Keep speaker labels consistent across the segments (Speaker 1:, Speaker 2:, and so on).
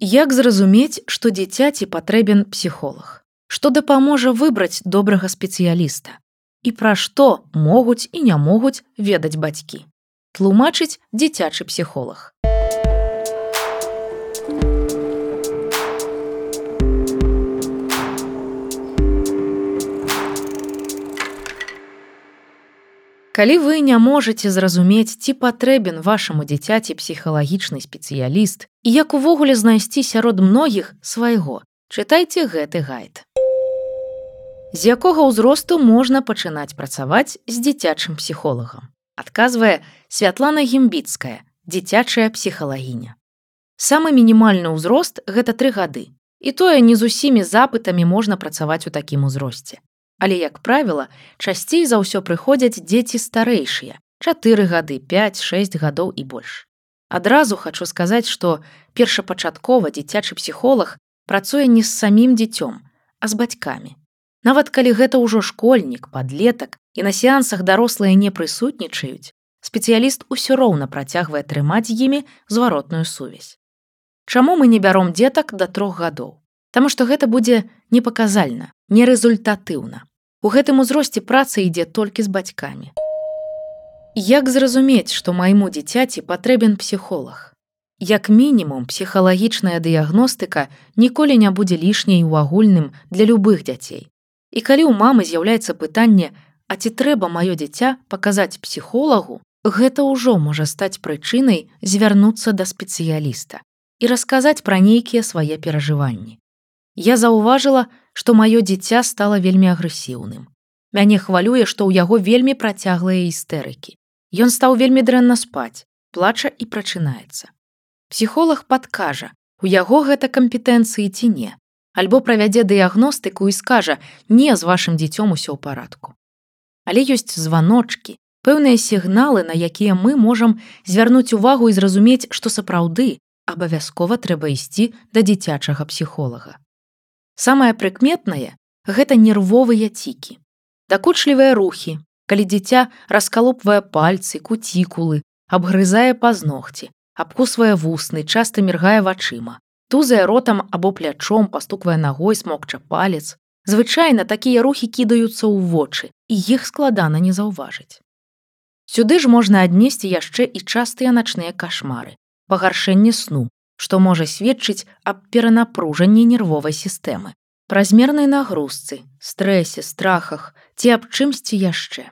Speaker 1: Як зразумець, што дзіцяці патрэбен псіхолог, што дапаможа выбраць добрага спецыяліста і пра што могуць і не могуць ведаць бацькі. Тлумачыць дзіцячы псіхолог. Калі вы не можете зразумець, ці патрэбен вашаму дзіцяці псіхалагічны спецыяліст і як увогуле знайсці сярод многіх свайго, чытайце гэты гайд. З якога ўзросту можна пачынаць працаваць з дзіцячым псіхолагам. Адказвае Святлана гімбіцкая, дзіцячая псіхалагіня. Самы мінімальны ўзрост гэта тры гады. І тое не з усімі запытамі можна працаваць у такім узросце. Але, як правіла, часцей за ўсё прыходзяць дзеці старэйшыя, чатыры гады, 5-6 гадоў і больш. Адразу хачу сказаць, што першапачаткова дзіцячы псіхолог працуе не з самім дзіцём, а з бацькамі. Нават калі гэта ўжо школьнік, падлетак і на сеансах дарослыя не прысутнічаюць, спецыяліст усё роўна працягвае трымаць імі зваротную сувязь. Чаму мы не бяром дзетак да трох гадоў? Таму што гэта будзе непаказальна, нерезультатыўна. У гэтым узросце праца ідзе толькі з бацькамі. Як зразумець, што майму дзіцяці патрэбен псіхолог? Як мінімум, псіхалагічная дыягностыка ніколі не будзе лішняй у агульным для любых дзяцей. І калі ў мамы з'яўляецца пытанне, а ці трэба маё дзіця паказаць псіхолагу, гэта ўжо можа стаць прычынай звярнуцца да спецыяліста і расказаць пра нейкія свае перажыванні. Я заўважыла, што маё дзіця стала вельмі агрэсіўным. Мяне хвалюе, што ў яго вельмі працяглыя істэрыкі. Ён стаў вельмі дрэнна спаць, плача і прачынаецца. Псіхолог падкажа, у яго гэта кампетэнцыі ці не, альбо правядзе дыягностыку і скажа: не з вашым дзіцём усё ў парадку. Але ёсць званочки, пэўныя сігналы, на якія мы можам звярнуць увагу і зразумець, што сапраўды абавязкова трэба ісці да дзіцячага псіхолага. Самае прыкметнае гэта нервовыя цікі. Дакучлівыя рухі, калі дзіця раскалопвае пальцы, куцікулы, абгрызае пазногці, абкусвае вусны, часта міргае вачыма. Тузае ротам або плячом пастуквае нагой смокча палец. Звычайна такія рухі кідаюцца ў вочы, і іх складана не заўважыць. Сюды ж можна аднесці яшчэ і частыя начныя кашмары, пагаршэнне сну, што можа сведчыць аб перанапружанні нервовай сістэмы, празмернай нагрузцы, стрэсе, страхах ці аб чымсьці яшчэ.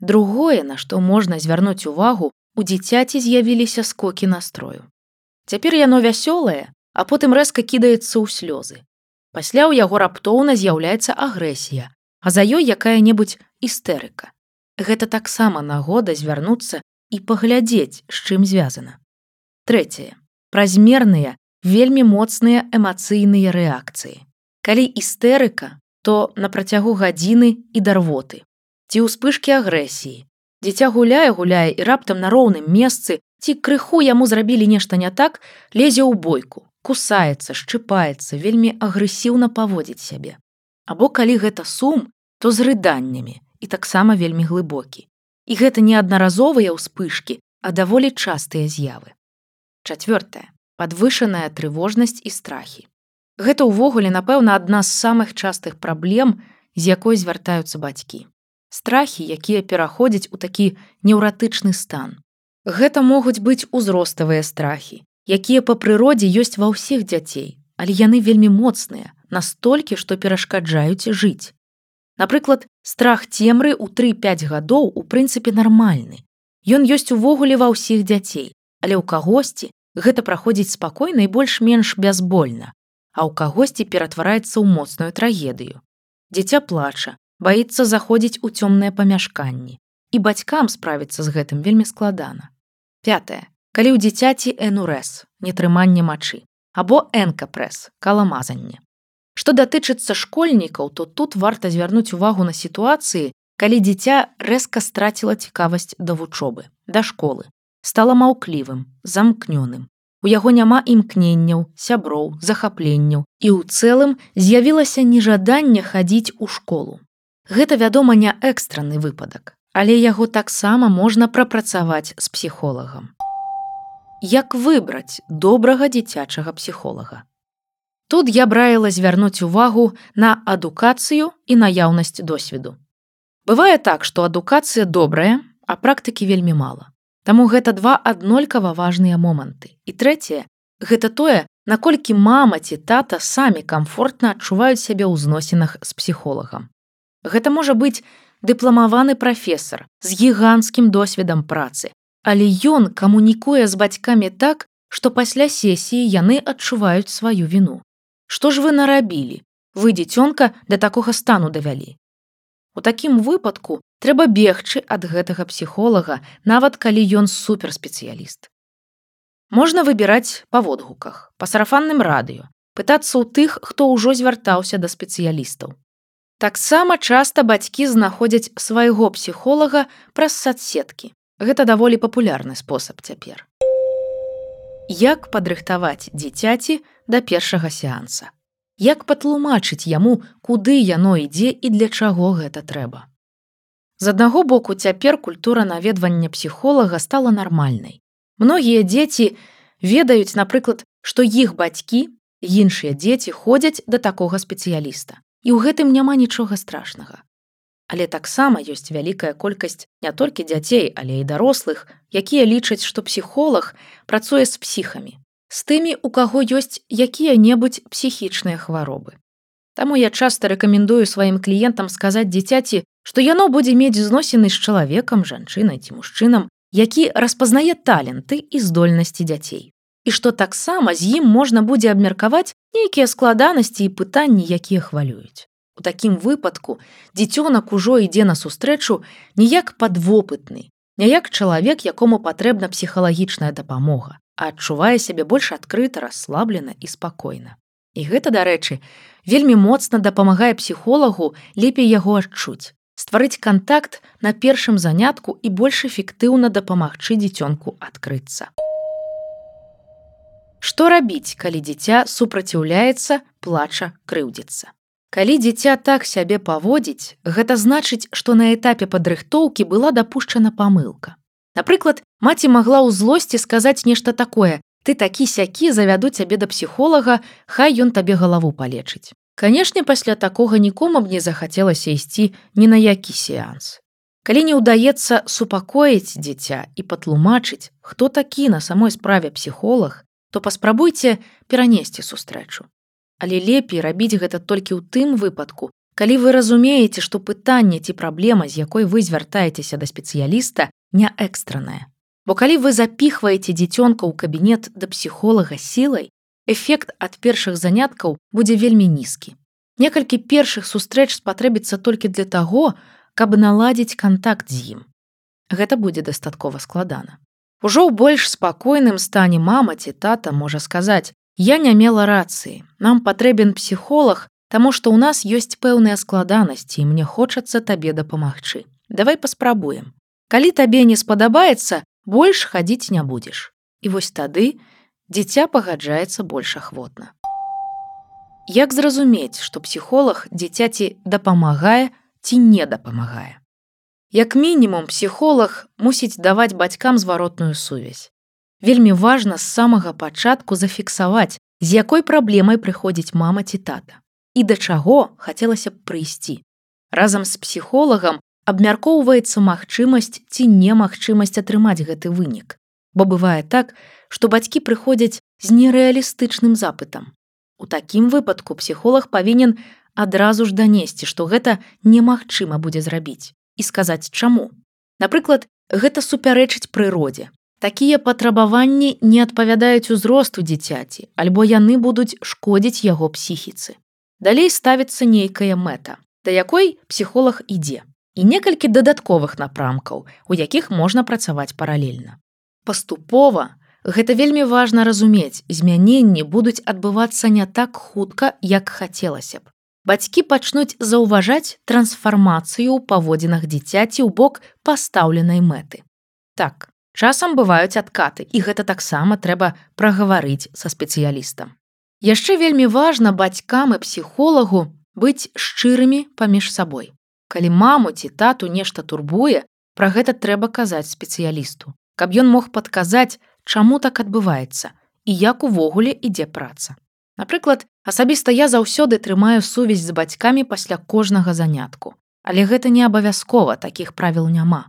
Speaker 1: Другое, на што можна звярнуць увагу, у дзіцяці з'явіліся скокі настрою. Цяпер яно вясёлае, а потым рэзка кідаецца ў слёзы. Пасля ў яго раптоўна з'яўляецца агрэсія, а за ёй якая-небудзь істэрыка. Гэта таксама нагода звярнуцца і паглядзець, з чым звязана. Трэцяе празмерныя, вельмі моцныя эмацыйныя рэакцыі. Калі істэрыка, то на працягу гадзіны і дарвоты. Ці ўспышкі агрэсіі. Дзіця гуляе гуляе і раптам на роўным месцы, ці крыху яму зрабілі нешта не так, лезе ў бойку, кусаецца, шчыпаецца, вельмі агрэсіўна паводзіць сябе. Або калі гэта сум, то з рыданнямі і таксама вельмі глыбокі. І гэта не аднаразовыя ўспышкі, а даволі частыя з'явы. Чацвёртае подвышаная трывожнасць і страхі. Гэта ўвогуле, напэўна, адна з самых частых праблем, з якой звяртаюцца бацькі. Страхі, якія пераходзяць у такі неўратычны стан. Гэта могуць быць узроставыя страхі, якія па прыродзе ёсць ва ўсіх дзяцей, але яны вельмі моцныя, настолькі, што перашкаджаюць жыць. Напрыклад, страх цемры ў 3-5 гадоў у прынцыпе нармальны. Ён ёсць увогуле ва ўсіх дзяцей, але ў кагосьці гэта праходзіць спакойна і больш-менш бязбольна, а ў кагосьці ператвараецца ў моцную трагедыю. Дзіця плача, баіцца заходзіць у цёмныя памяшканні. І бацькам справіцца з гэтым вельмі складана. Пятае. Калі ў дзіцяці энурэс, нетрыманне мачы, або энкапрэс, каламазанне. Што датычыцца школьнікаў, то тут варта звярнуць увагу на сітуацыі, калі дзіця рэзка страціла цікавасць да вучобы, да школы, стала маўклівым, замкнёным. У яго няма імкненняў, сяброў, захапленняў і ў цэлым з'явілася нежаданне хадзіць у школу. Гэта, вядома, не экстраны выпадак, але яго таксама можна прапрацаваць з псіхолагам. як выбраць добрага дзіцячага псіхолага. Тут я браіла звярнуць увагу на адукацыю і наяўнасць досведу. Бывае так, што адукацыя добрая, а практыкі вельмі мала. Таму гэта два аднолькава важныя моманты. І трэцяе, гэта тое, наколькі мама ці тата самі камфортна адчуваюць сябе ў зносінах з псіхолагам. Гэта можа быць дыпламаваны прафесор з гіганцкім досведам працы, але ён камунікуе з бацькамі так, што пасля сесіі яны адчуваюць сваю віну. Што ж вы нарабілі? Вы дзіцёнка да такога стану давялі. У такім выпадку трэба бегчы ад гэтага псіхолага, нават калі ён суперспецыяліст. Можна выбіраць па водгуках, па сарафанным радыё, пытацца ў тых, хто ўжо звяртаўся да спецыялістаў. Таксама часта бацькі знаходзяць свайго псіхолага праз садсеткі. Гэта даволі папулярны спосаб цяпер. Як падрыхтаваць дзіцяці да першага сеанса? Як патлумачыць яму, куды яно ідзе і для чаго гэта трэба? З аднаго боку цяпер культура наведвання псіхолага стала нармальнай. Многія дзеці ведаюць, напрыклад, што іх бацькі, іншыя дзеці ходзяць да такога спецыяліста і ў гэтым няма нічога страшнага. Але таксама ёсць вялікая колькасць не толькі дзяцей, але і дарослых, якія лічаць, што псіхолог працуе з псіхамі, з тымі, у каго ёсць якія-небудзь псіхічныя хваробы. Таму я часта рэкамендую сваім кліентам сказаць дзіцяці, што яно будзе мець зносіны з чалавекам, жанчынай ці мужчынам, які распазнае таленты і здольнасці дзяцей і што таксама з ім можна будзе абмеркаваць нейкія складанасці і пытанні, якія хвалююць. У такім выпадку дзіцёнак ужо ідзе на сустрэчу ніяк падвопытны, не як чалавек, якому патрэбна псіхалагічная дапамога, а адчувае сябе больш адкрыта, расслаблена і спакойна. І гэта, дарэчы, вельмі моцна дапамагае псіхолагу лепей яго адчуць, стварыць кантакт на першым занятку і больш эфектыўна дапамагчы дзіцёнку адкрыцца. Што рабіць, калі дзіця супраціўляецца, плача, крыўдзіцца. Калі дзіця так сябе паводзіць, гэта значыць, што на этапе падрыхтоўкі была дапушчана памылка. Напрыклад, маці магла ў злосці сказаць нешта такое: ты такі сякі завяду цябе да псіхолага, хай ён табе галаву палечыць. Канешне, пасля такога нікому б не захацелася ісці ні на які сеанс. Калі не ўдаецца супакоіць дзіця і патлумачыць, хто такі на самой справе псіхолог, то паспрабуйце перанесці сустрэчу. Але лепей рабіць гэта толькі ў тым выпадку, калі вы разумееце, што пытанне ці праблема, з якой вы звяртаецеся да спецыяліста не экстранае. Бо калі вы запіхваеце дзіцёнка ў кабінет да псіхолага сілай, эфект ад першых заняткаў будзе вельмі нізкі. Некалькі першых сустрэч спатрэбіцца толькі для таго, каб наладзіць кантакт з ім. Гэта будзе дастаткова складана. Ужо ў больш спакойным стане мама ці тата можа сказаць: Я не мела рацыі. Нам патрэбен псіхолог, таму што ў нас ёсць пэўныя складанасці і мне хочацца табе дапамагчы. Давай паспрабуем. Калі табе не спадабаецца, больш хадзіць не будзеш. І вось тады дзіця пагаджаецца больш ахвотна. Як зразумець, што псіхолог дзіцяці дапамагае ці не дапамагае? Як мінімум псіхолог мусіць даваць бацькам зваротную сувязь. Вельмі важна з самага пачатку зафіксаваць, з якой праблемай прыходзіць мама ці тата. І да чаго хацелася б прыйсці. Разам з псіхолагам абмяркоўваецца магчымасць ці немагчымасць атрымаць гэты вынік. Бо бывае так, што бацькі прыходзяць з нерэалістычным запытам. У такім выпадку псіхолог павінен адразу ж данесці, што гэта немагчыма будзе зрабіць і сказаць чаму. Напрыклад, гэта супярэчыць прыродзе. Такія патрабаванні не адпавядаюць узросту дзіцяці, альбо яны будуць шкодзіць яго псіхіцы. Далей ставіцца нейкая мэта, да якой псіхолог ідзе і некалькі дадатковых напрамкаў, у якіх можна працаваць паралельна. Паступова гэта вельмі важна разумець, змяненні будуць адбывацца не так хутка, як хацелася б бацькі пачнуць заўважаць трансфармацыю ў паводзінах дзіцяці ў бок пастаўленай мэты. Так, часам бываюць адкаты і гэта таксама трэба прагаварыць са спецыялістам. Яшчэ вельмі важна бацькам і псіхолагу быць шчырымі паміж сабой. Калі маму ці тату нешта турбуе, пра гэта трэба казаць спецыялісту, каб ён мог падказаць, чаму так адбываецца і як увогуле ідзе праца. Напрыклад, асабіста я заўсёды трымаю сувязь з бацькамі пасля кожнага занятку. Але гэта не абавязкова такіх правіл няма.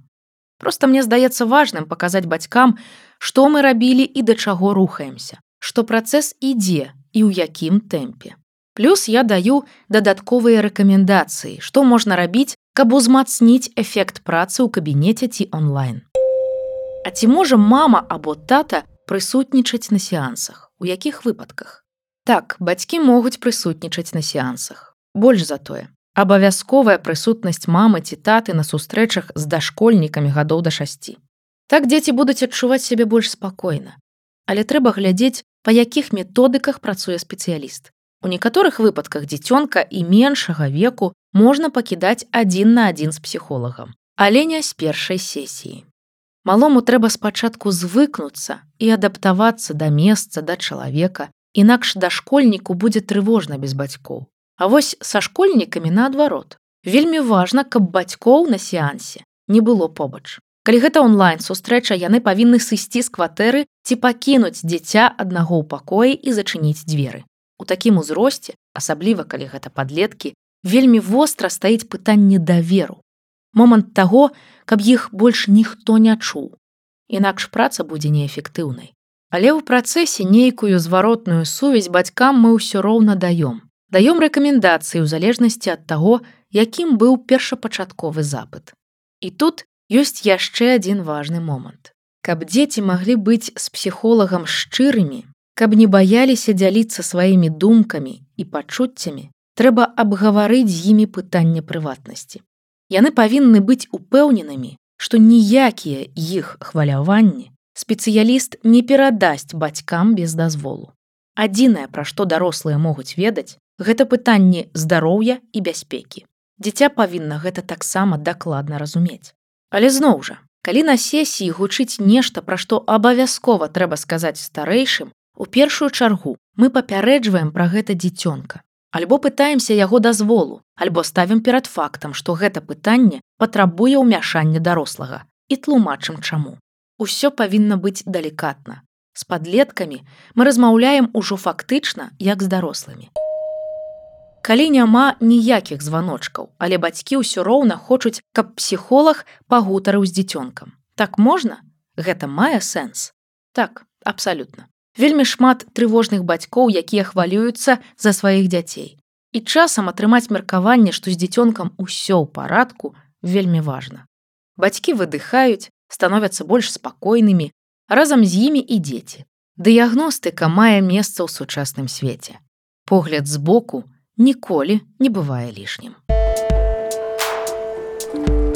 Speaker 1: Просто мне здаецца важным паказаць бацькам, што мы рабілі і да чаго рухаемся, што працэс ідзе і ў якім тэмпе. Плюс я даю дадатковыя рэкамендацыі, што можна рабіць, каб узмацніць эфект працы ў кабінеце ці онлайн. А ці можа мама або тата прысутнічаць на сеансах, у якіх выпадках? Так, бацькі могуць прысутнічаць на сеансах. Больш за тое. Абавязковая прысутнасць мамы ці таты на сустрэчах з дашкольнікамі гадоў да шасці. Так дзеці будуць адчуваць сябе больш спакойна. Але трэба глядзець, па якіх методыках працуе спецыяліст. У некаторых выпадках дзіцёнка і меншага веку можна пакідаць адзін на адзін з псіхолагам, але не з першай сесіі. Малому трэба спачатку звыкнуцца і адаптавацца да месца да чалавека, інакш дашкольніку будзе трывожна без бацькоў. А вось са школьнікамі наадварот. Вельмі важна, каб бацькоў на сеансе не было побач. Калі гэта онлайн сустрэча, яны павінны сысці з кватэры ці пакінуць дзіця аднаго ў пакоі і зачыніць дзверы. У такім узросце, асабліва калі гэта падлеткі, вельмі востра стаіць пытанне даверу. Момант таго, каб іх больш ніхто не чуў. Інакш праца будзе неэфектыўнай. Але ў працэсе нейкую зваротную сувязь бацькам мы ўсё роўна даём. Даём рэкамендацыі ў залежнасці ад таго, якім быў першапачатковы запыт. І тут ёсць яшчэ адзін важны момант. Каб дзеці маглі быць з псіхолагам шчырымі, Каб не баяліся дзяліцца сваімі думкамі і пачуццямі, трэба абгаварыць з імі пытанне прыватнасці. Яны павінны быць упэўненымі, што ніякія іх хваляванні спецыяліст не перадасць бацькам без дазволу. Адзінае, пра што дарослыя могуць ведаць, гэта пытанне здароўя і бяспекі. Дзіця павінна гэта таксама дакладна разумець. Але зноў жа, калі на сесіі гучыць нешта, пра што абавязкова трэба сказаць старэйшым, У першую чаргу мы папярэджваем пра гэта дзіцёнка. Альбо пытаемся яго дазволу, альбо ставім перад фактам, што гэта пытанне патрабуе ўмяшання дарослага і тлумачым чаму. Усё павінна быць далікатна. З падлеткамі мы размаўляем ужо фактычна, як з дарослымі. Калі няма ніякіх званочкаў, але бацькі ўсё роўна хочуць, каб псіхолог пагутарыў з дзіцёнкам. Так можна? Гэта мае сэнс. Так, абсалютна вельмі шмат трывожных бацькоў, якія хвалююцца за сваіх дзяцей. І часам атрымаць меркаванне, што з дзіцёнкам усё ў парадку вельмі важна. Бацькі выдыхаюць, становяцца больш спакойнымі, разам з імі і дзеці. Дыягностыка мае месца ў сучасным свеце. Погляд збоку ніколі не бывае лішнім. Thank you